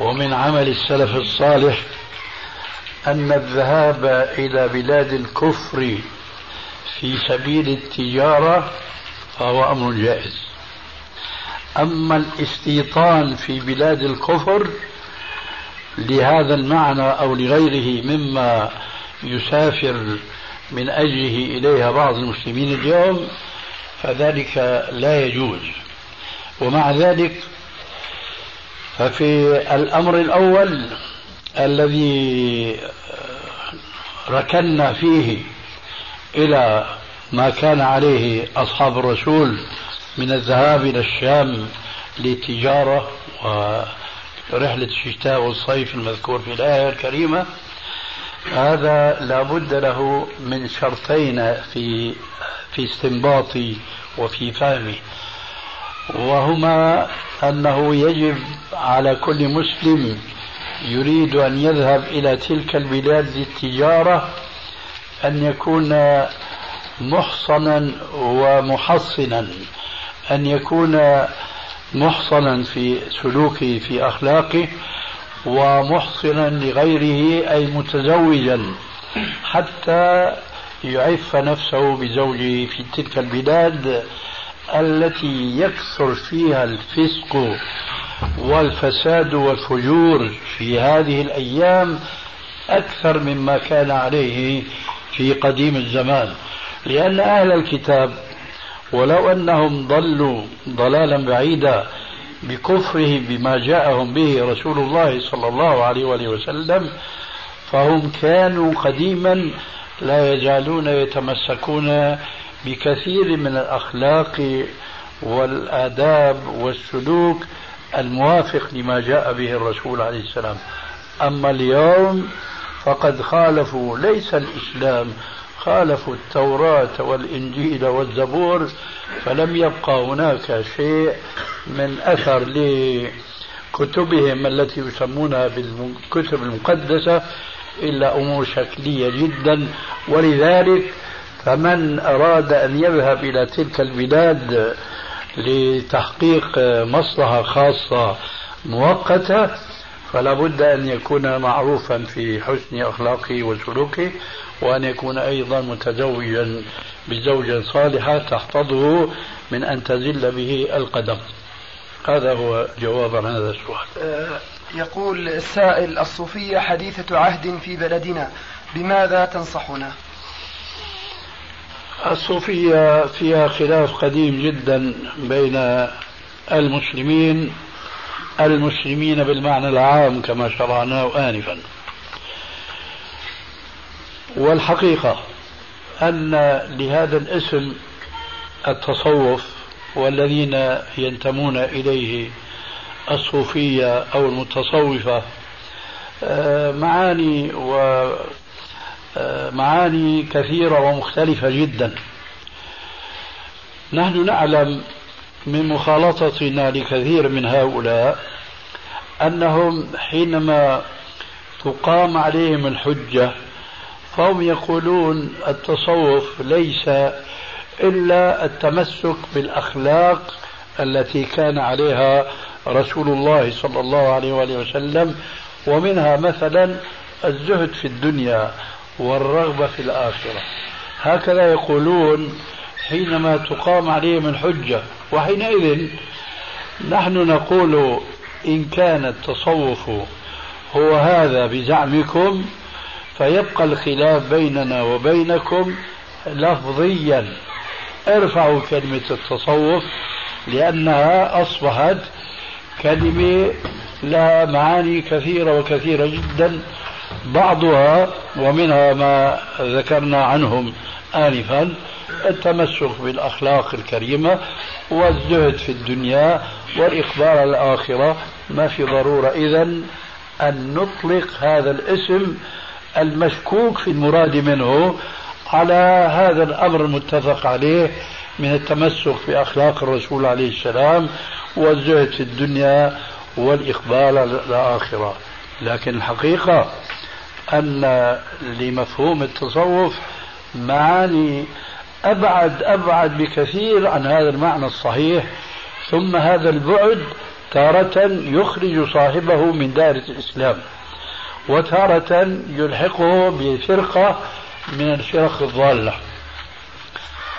ومن عمل السلف الصالح أن الذهاب إلى بلاد الكفر في سبيل التجارة فهو أمر جائز. أما الاستيطان في بلاد الكفر لهذا المعنى أو لغيره مما يسافر من أجله إليها بعض المسلمين اليوم فذلك لا يجوز. ومع ذلك ففي الأمر الأول الذي ركنا فيه إلى ما كان عليه أصحاب الرسول من الذهاب إلى الشام للتجارة ورحلة الشتاء والصيف المذكور في الآية الكريمة هذا لابد له من شرطين في في استنباطي وفي فهمي. وهما أنه يجب على كل مسلم يريد أن يذهب إلى تلك البلاد للتجارة أن يكون محصنا ومحصنا أن يكون محصنا في سلوكه في أخلاقه ومحصنا لغيره أي متزوجا حتى يعف نفسه بزوجه في تلك البلاد التي يكثر فيها الفسق والفساد والفجور في هذه الأيام أكثر مما كان عليه في قديم الزمان. لأن أهل الكتاب ولو أنهم ضلوا ضلالا بعيدا بكفره بما جاءهم به رسول الله صلى الله عليه وآله وسلم فهم كانوا قديما لا يزالون يتمسكون بكثير من الأخلاق والآداب والسلوك الموافق لما جاء به الرسول عليه السلام. أما اليوم فقد خالفوا ليس الإسلام خالفوا التوراة والإنجيل والزبور فلم يبقى هناك شيء من أثر لكتبهم التي يسمونها بالكتب المقدسة إلا أمور شكلية جدا. ولذلك فمن أراد أن يذهب إلى تلك البلاد لتحقيق مصلحة خاصة مؤقتة فلا بد أن يكون معروفا في حسن أخلاقه وسلوكه. وأن يكون أيضا متزوجا بزوجة صالحة تحفظه من أن تزل به القدم. هذا هو جواب عن هذا السؤال. آه، يقول السائل الصوفية حديثة عهد في بلدنا بماذا تنصحنا؟ الصوفية فيها خلاف قديم جدا بين المسلمين المسلمين بالمعنى العام كما شرعناه آنفا. والحقيقة أن لهذا الاسم التصوف والذين ينتمون إليه الصوفية أو المتصوفة آه، معاني و آه، معاني كثيرة ومختلفة جدا. نحن نعلم من مخالطتنا لكثير من هؤلاء أنهم حينما تقام عليهم الحجة فهم يقولون التصوف ليس إلا التمسك بالأخلاق التي كان عليها رسول الله صلى الله عليه وآله وسلم ومنها مثلا الزهد في الدنيا والرغبة في الآخرة. هكذا يقولون حينما تقام عليهم الحجة وحينئذ نحن نقول إن كان التصوف هو هذا بزعمكم فيبقى الخلاف بيننا وبينكم لفظيا. ارفعوا كلمة التصوف لأنها أصبحت كلمة لها معاني كثيرة وكثيرة جدا بعضها ومنها ما ذكرنا عنهم آنفا التمسك بالأخلاق الكريمة والزهد في الدنيا والإقبال على الآخرة. ما في ضرورة إذا أن نطلق هذا الاسم المشكوك في المراد منه على هذا الأمر المتفق عليه من التمسك بأخلاق الرسول عليه السلام والزهد في الدنيا والإقبال على الآخرة. لكن الحقيقة أن لمفهوم التصوف معاني أبعد أبعد بكثير عن هذا المعنى الصحيح ثم هذا البعد تارة يخرج صاحبه من دائرة الإسلام. وتارة يلحقه بفرقة من الفرق الضالة.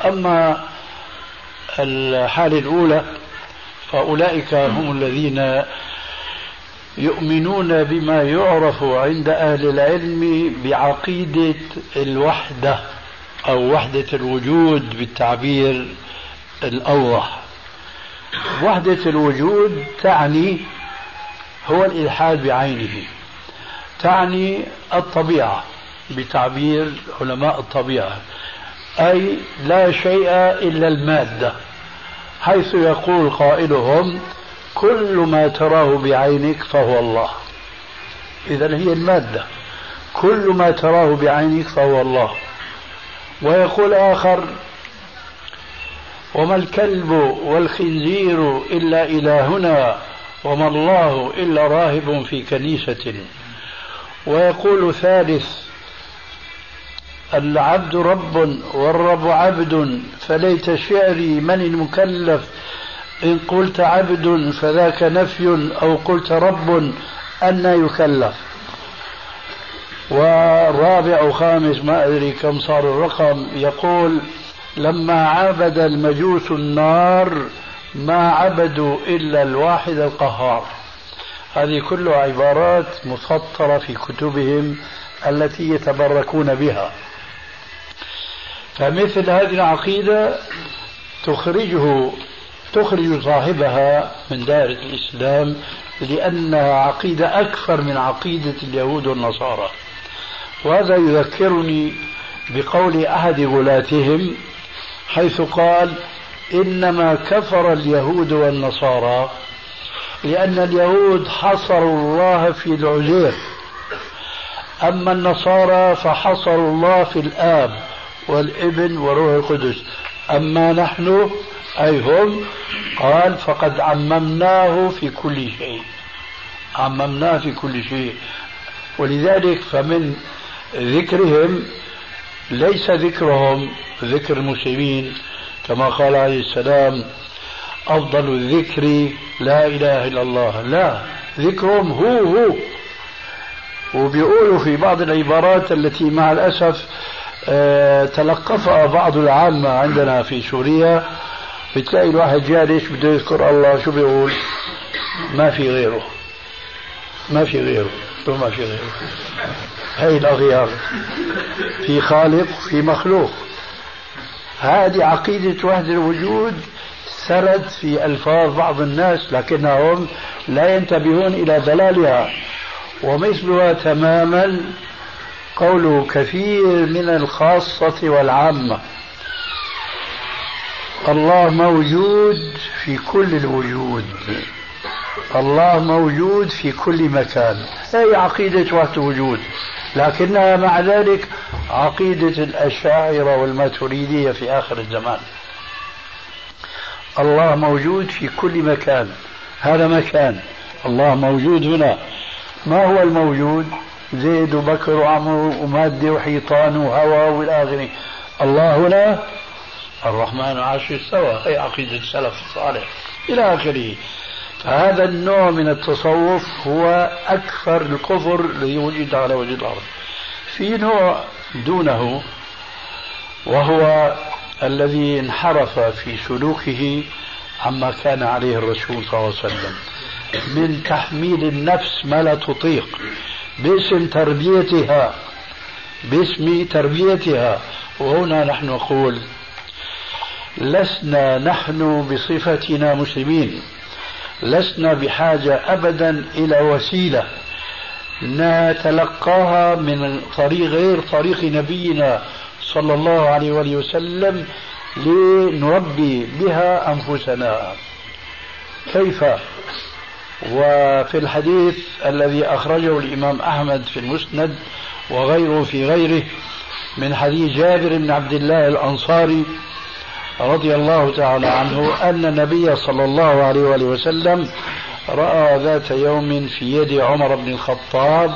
أما الحالة الأولى فأولئك هم الذين يؤمنون بما يعرف عند أهل العلم بعقيدة الوحدة أو وحدة الوجود بالتعبير الأوضح. وحدة الوجود تعني هو الإلحاد بعينه. تعني الطبيعة بتعبير علماء الطبيعة. أي لا شيء إلا المادة حيث يقول قائلهم كل ما تراه بعينك فهو الله. إذا هي المادة. كل ما تراه بعينك فهو الله. ويقول آخر وما الكلب والخنزير إلا إلهنا وما الله إلا راهب في كنيسة. ويقول ثالث العبد رب والرب عبد فليت شعري من المكلف؟ إن قلت عبد فذاك نفي أو قلت رب أن يكلف. والرابع وخامس ما أدري كم صار الرقم يقول لما عبد المجوس النار ما عبدوا إلا الواحد القهار. هذه كلها عبارات مسطرة في كتبهم التي يتبركون بها. فمثل هذه العقيدة تخرجه تخرج صاحبها من دائرة الإسلام لأنها عقيدة أكثر من عقيدة اليهود والنصارى. وهذا يذكرني بقول أحد غلاتهم حيث قال إنما كفر اليهود والنصارى لأن اليهود حصروا الله في العزير. أما النصارى فحصروا الله في الآب والإبن وروح القدس. أما نحن أي هم قال فقد عممناه في كل شيء. عممناه في كل شيء. ولذلك فمن ذكرهم ليس ذكرهم ذكر المسلمين كما قال عليه السلام أفضل الذكر لا إله إلا الله. لا ذكرهم هو هو. وبيقولوا في بعض العبارات التي مع الأسف آه، تلقفها بعض العامة عندنا في سوريا. بتلاقي الواحد جالس بده يذكر الله؟ شو بيقول؟ ما في غيره. ما في غيره. شو ما في غيره؟ هي الأغيار. في خالق في مخلوق. هذه عقيدة وحدة الوجود. سرد في ألفاظ بعض الناس لكنهم لا ينتبهون إلى دلالها. ومثلها تماما قول كثير من الخاصة والعامة. الله موجود في كل الوجود. الله موجود في كل مكان. هي عقيدة وحدة وجود. لكنها مع ذلك عقيدة الأشاعرة والماتريدية في آخر الزمان. الله موجود في كل مكان. هذا مكان. الله موجود هنا. ما هو الموجود؟ زيد وبكر وعمر ومادة وحيطان وهواء والى اخره الله هنا الرحمن عرش استوى هي عقيدة السلف الصالح. إلى آخره. فهذا النوع من التصوف هو أكثر الكفر الذي وجد على وجه الأرض. في نوع دونه وهو الذي انحرف في سلوكه عما كان عليه الرسول صلى الله عليه وسلم. من تحميل النفس ما لا تطيق باسم تربيتها باسم تربيتها. وهنا نحن نقول لسنا نحن بصفتنا مسلمين لسنا بحاجة أبدا إلى وسيلة نتلقاها من طريق غير طريق نبينا صلى الله عليه وآله وسلم لنربي بها أنفسنا. كيف؟ وفي الحديث الذي أخرجه الإمام أحمد في المسند وغيره في غيره من حديث جابر بن عبد الله الأنصاري رضي الله تعالى عنه أن النبي صلى الله عليه وآله وسلم رأى ذات يوم في يد عمر بن الخطاب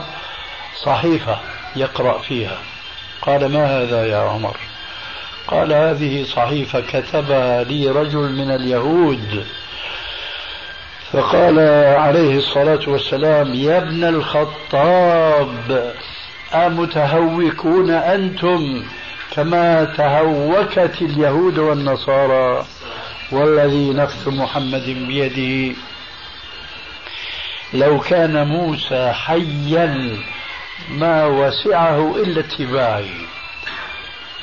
صحيفة يقرأ فيها. قال ما هذا يا عمر؟ قال هذه صحيفة كتبها لي رجل من اليهود. فقال عليه الصلاة والسلام يا ابن الخطاب أمتهوكون أنتم كما تهوكت اليهود والنصارى؟ والذي نفس محمد بيده. لو كان موسى حيا ما وسعه إلا اتباعي.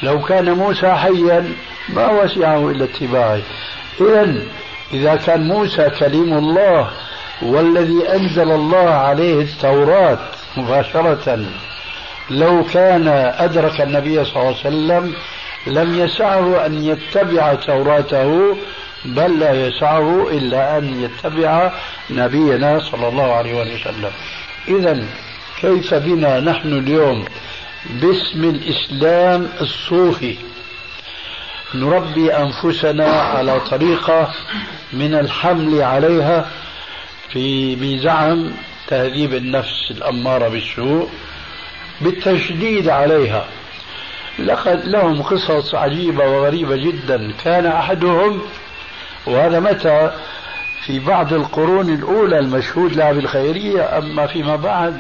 لو كان موسى حيا ما وسعه إلا اتباعي. إذا إذا كان موسى كليم الله والذي أنزل الله عليه التوراة مباشرة لو كان أدرك النبي صلى الله عليه وسلم لم يسعه أن يتبع توراته بل لا يسعه إلا أن يتبع نبينا صلى الله عليه وسلم. إذا كيف بنا نحن اليوم باسم الإسلام الصوفي. نربي أنفسنا على طريقة من الحمل عليها في بزعم تهذيب النفس الأمارة بالسوء بالتشديد عليها. لقد لهم قصص عجيبة وغريبة جدا. كان أحدهم وهذا متى؟ في بعض القرون الأولى المشهود لها بالخيرية أما فيما بعد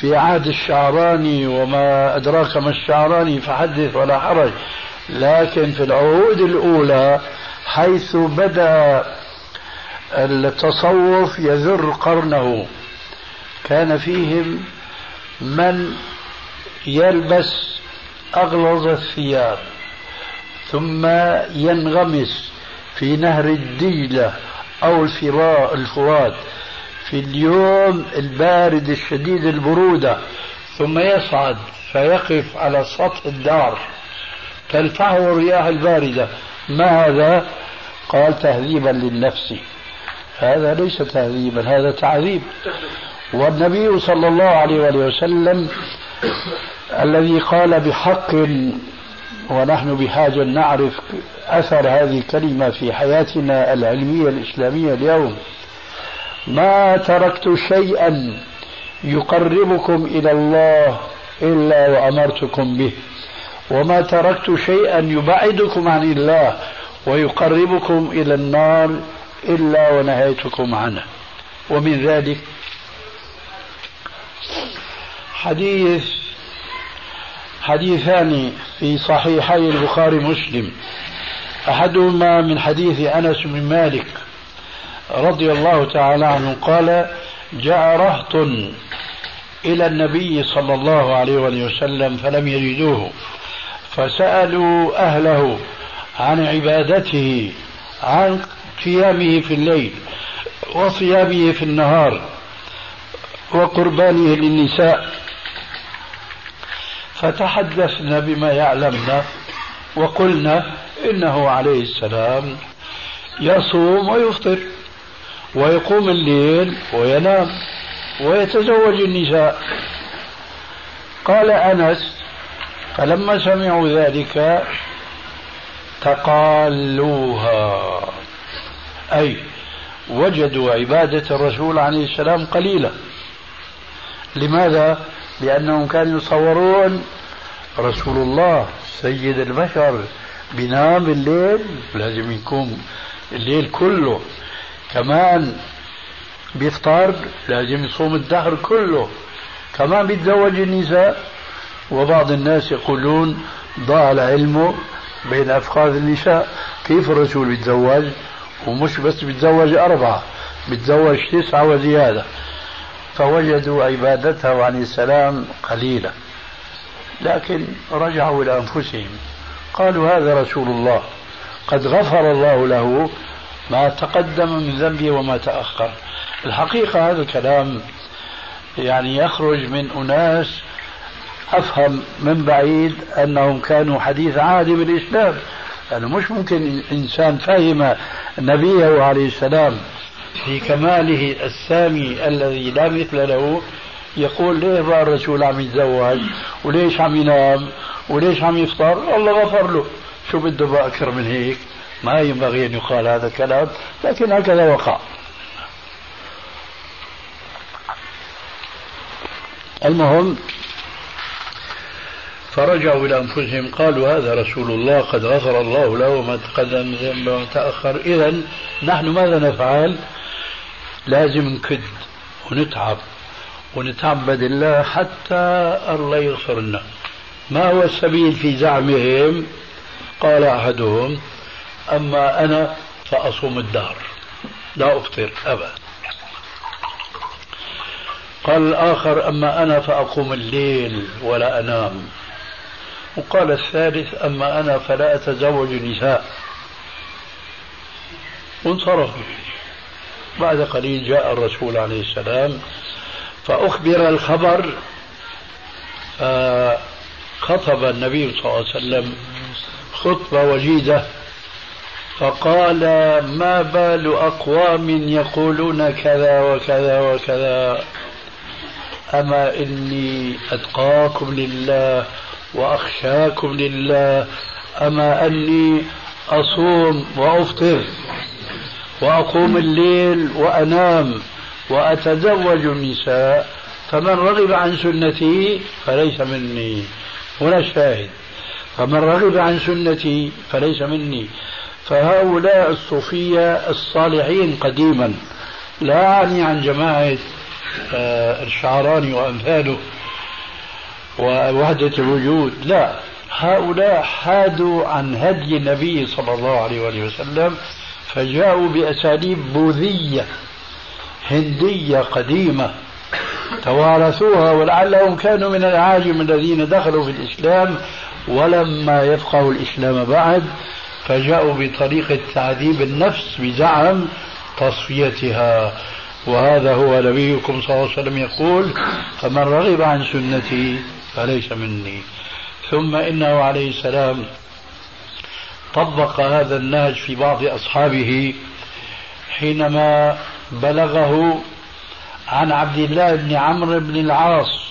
في عهد الشعراني وما أدراك ما الشعراني فحدث ولا حرج. لكن في العهود الأولى حيث بدأ التصوف يذر قرنه كان فيهم من يلبس أغلظ الثياب ثم ينغمس في نهر الدجلة أو الفراء الفرات في اليوم البارد الشديد البرودة ثم يصعد فيقف على سطح الدار. تلفعه الرياح الباردة. ما هذا؟ قال تهذيبا للنفس. هذا ليس تهذيبا هذا تعذيب. والنبي صلى الله عليه وسلم الذي قال بحق ونحن بحاجة نعرف أثر هذه الكلمة في حياتنا العلمية الإسلامية اليوم. ما تركت شيئا يقربكم إلى الله إلا وأمرتكم به. وما تركت شيئا يبعدكم عن الله ويقربكم إلى النار إلا ونهيتكم عنه. ومن ذلك حديث حديثان في صحيحي البخاري مسلم. أحدهما من حديث أنس بن مالك رضي الله تعالى عنه قال جاء رهط إلى النبي صلى الله عليه وسلم فلم يجدوه. فسألوا أهله عن عبادته عن قيامه في الليل وصيامه في النهار وقربانه للنساء. فتحدثنا بما يعلمنا وقلنا إنه عليه السلام يصوم ويفطر. ويقوم الليل وينام ويتزوج النساء. قال أنس فلما سمعوا ذلك تقالوها. أي وجدوا عبادة الرسول عليه السلام قليلة. لماذا؟ لأنهم كانوا يصورون رسول الله سيد البشر بينام الليل لازم يكون الليل كله كمان بيفطر لازم يصوم الدهر كله. كمان بيتزوج النساء. وبعض الناس يقولون ضاع العلم بين أفخاذ النساء. كيف الرسول بيتزوج؟ ومش بس بيتزوج أربعة بيتزوج تسعة وزيادة. فوجدوا عبادته عليه السلام قليلة لكن رجعوا إلى أنفسهم. قالوا هذا رسول الله. قد غفر الله له ما تقدم من ذنبه وما تأخر. الحقيقة هذا الكلام يعني يخرج من أناس أفهم من بعيد أنهم كانوا حديث عهد بالإسلام يعني مش ممكن إنسان فهم نبيه عليه السلام في كماله السامي الذي لا مثل له يقول ليه بقى الرسول عم يتزوج؟ وليش عم ينام؟ وليش عم يفطر؟ الله غفر له. شو بده بقى أكثر من هيك؟ ما ينبغي أن يقال هذا الكلام لكن هكذا وقع. المهم فرجعوا إلى أنفسهم قالوا هذا رسول الله قد غفر الله له ما تقدم ذنبه وما تأخر إذا نحن ماذا نفعل؟ لازم نكد ونتعب ونتعبد الله حتى الله يغفر لنا ما هو السبيل في زعمهم؟ قال أحدهم أما أنا فأصوم الدهر. لا أفطر أبدا. قال الآخر أما أنا فأقوم الليل ولا أنام. وقال الثالث أما أنا فلا أتزوج نساء. وانصرفوا. بعد قليل جاء الرسول عليه السلام فأخبر الخبر فخطب النبي صلى الله عليه وسلم خطبة وجيزة. فقال ما بال أقوام يقولون كذا وكذا وكذا. أما إني أتقاكم لله وأخشاكم لله. أما أني أصوم وأفطر وأقوم الليل وأنام وأتزوج النساء. فمن رغب عن سنتي فليس مني. هنا الشاهد. فمن رغب عن سنتي فليس مني. فهؤلاء الصوفية الصالحين قديما. لا أعني عن جماعة آه، الشعراني وأمثاله ووحدة الوجود. لا هؤلاء حادوا عن هدي النبي صلى الله عليه وسلم فجاءوا بأساليب بوذية هندية قديمة توارثوها ولعلهم كانوا من العاجم الذين دخلوا في الإسلام ولما يفقهوا الإسلام بعد فجاءوا بطريقة تعذيب النفس بزعم تصفيتها. وهذا هو نبيكم صلى الله عليه وسلم يقول فمن رغب عن سنتي فليس مني. ثم إنه عليه السلام طبق هذا النهج في بعض أصحابه حينما بلغه عن عبد الله بن عمرو بن العاص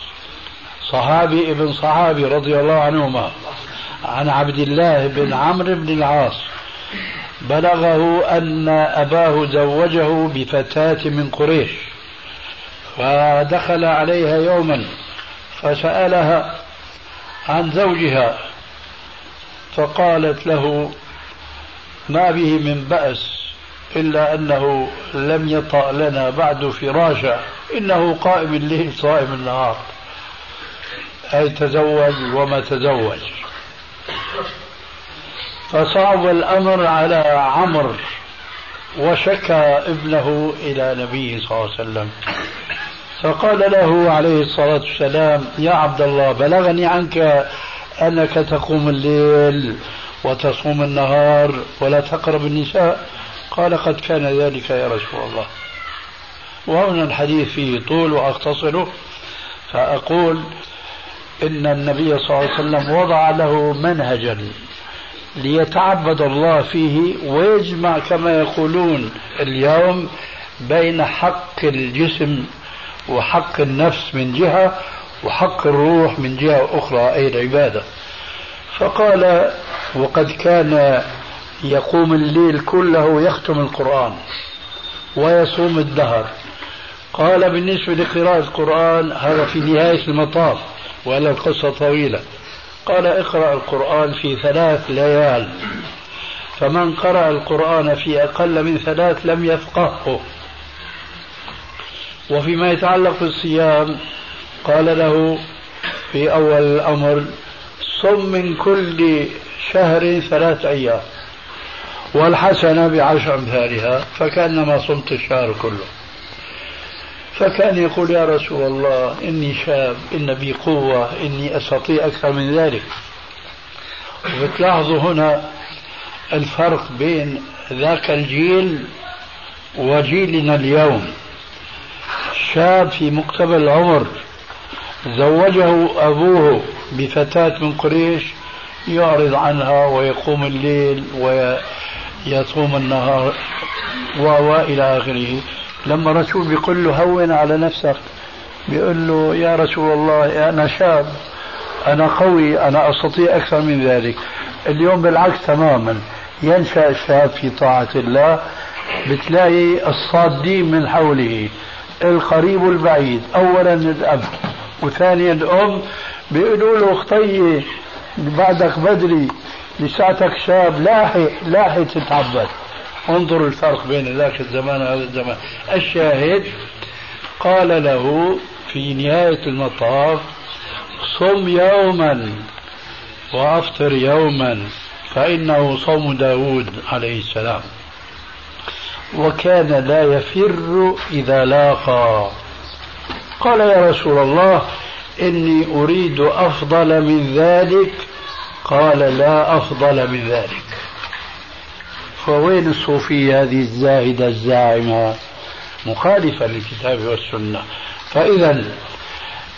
صحابي ابن صحابي رضي الله عنهما. عن عبد الله بن عمرو بن العاص. بلغه أن أباه زوجه بفتاة من قريش فدخل عليها يوما فسألها عن زوجها فقالت له ما به من بأس إلا أنه لم يطأ لنا بعد فراشا إنه قائم الليل صائم النهار. أي تزوج وما تزوج. فصعب الأمر على عمرو وشكى ابنه إلى نبيه صلى الله عليه وسلم. فقال له عليه الصلاة والسلام يا عبد الله بلغني عنك أنك تقوم الليل وتصوم النهار ولا تقرب النساء. قال قد كان ذلك يا رسول الله. وهنا الحديث فيه طول وأختصره. فأقول إن النبي صلى الله عليه وسلم وضع له منهجا ليتعبد الله فيه ويجمع كما يقولون اليوم بين حق الجسم وحق النفس من جهة وحق الروح من جهة أخرى أي العبادة. فقال وقد كان يقوم الليل كله يختم القرآن ويصوم الدهر. قال بالنسبة لقراءة القرآن هذا في نهاية المطاف. ولا القصة طويلة. قال اقرأ القرآن في ثلاث ليال. فمن قرأ القرآن في أقل من ثلاث لم يفقهه. وفيما يتعلق بالصيام قال له في أول الأمر صم من كل شهر ثلاث أيام. والحسنة بعشر أمثالها فكأنما صمت الشهر كله. فكان يقول يا رسول الله إني شاب إن بي قوة إني أستطيع أكثر من ذلك. وبتلاحظوا هنا الفرق بين ذاك الجيل وجيلنا اليوم. شاب في مقتبل العمر زوجه أبوه بفتاة من قريش يعرض عنها ويقوم الليل ويصوم النهار وإلى آخره. لما الرسول بيقول له هون على نفسك بيقول له يا رسول الله أنا شاب أنا قوي أنا أستطيع أكثر من ذلك. اليوم بالعكس تماما. ينشأ الشاب في طاعة الله بتلاقي الصادين من حوله. القريب والبعيد أولا الأب وثانيا الأم. بيقولوا له اخطي بعدك بدري لساتك شاب لاحق لاحق تتعبد. انظر الفرق بين ذاك الزمان وهذا الزمان. الشاهد قال له في نهاية المطاف صم يوما وأفطر يوما فإنه صوم داود عليه السلام. وكان لا يفر إذا لاقى. قال يا رسول الله إني أريد أفضل من ذلك. قال لا أفضل من ذلك. فوين الصوفية هذه الزاهدة الزاعمة مخالفة للكتاب والسنة. فإذا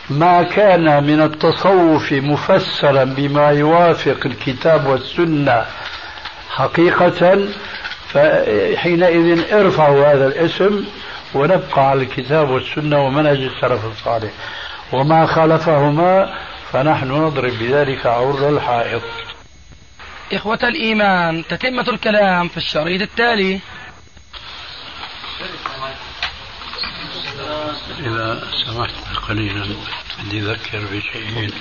ما كان من التصوف مفسرا بما يوافق الكتاب والسنة حقيقة فحينئذ ارفعوا هذا الاسم ونبقى على الكتاب والسنة ومنهج السلف الصالح. وما خالفهما فنحن نضرب بذلك عرض الحائط. إخوة الإيمان تتمة الكلام في الشريط التالي. إذا سمحت قليلا بدي أذكر بشيء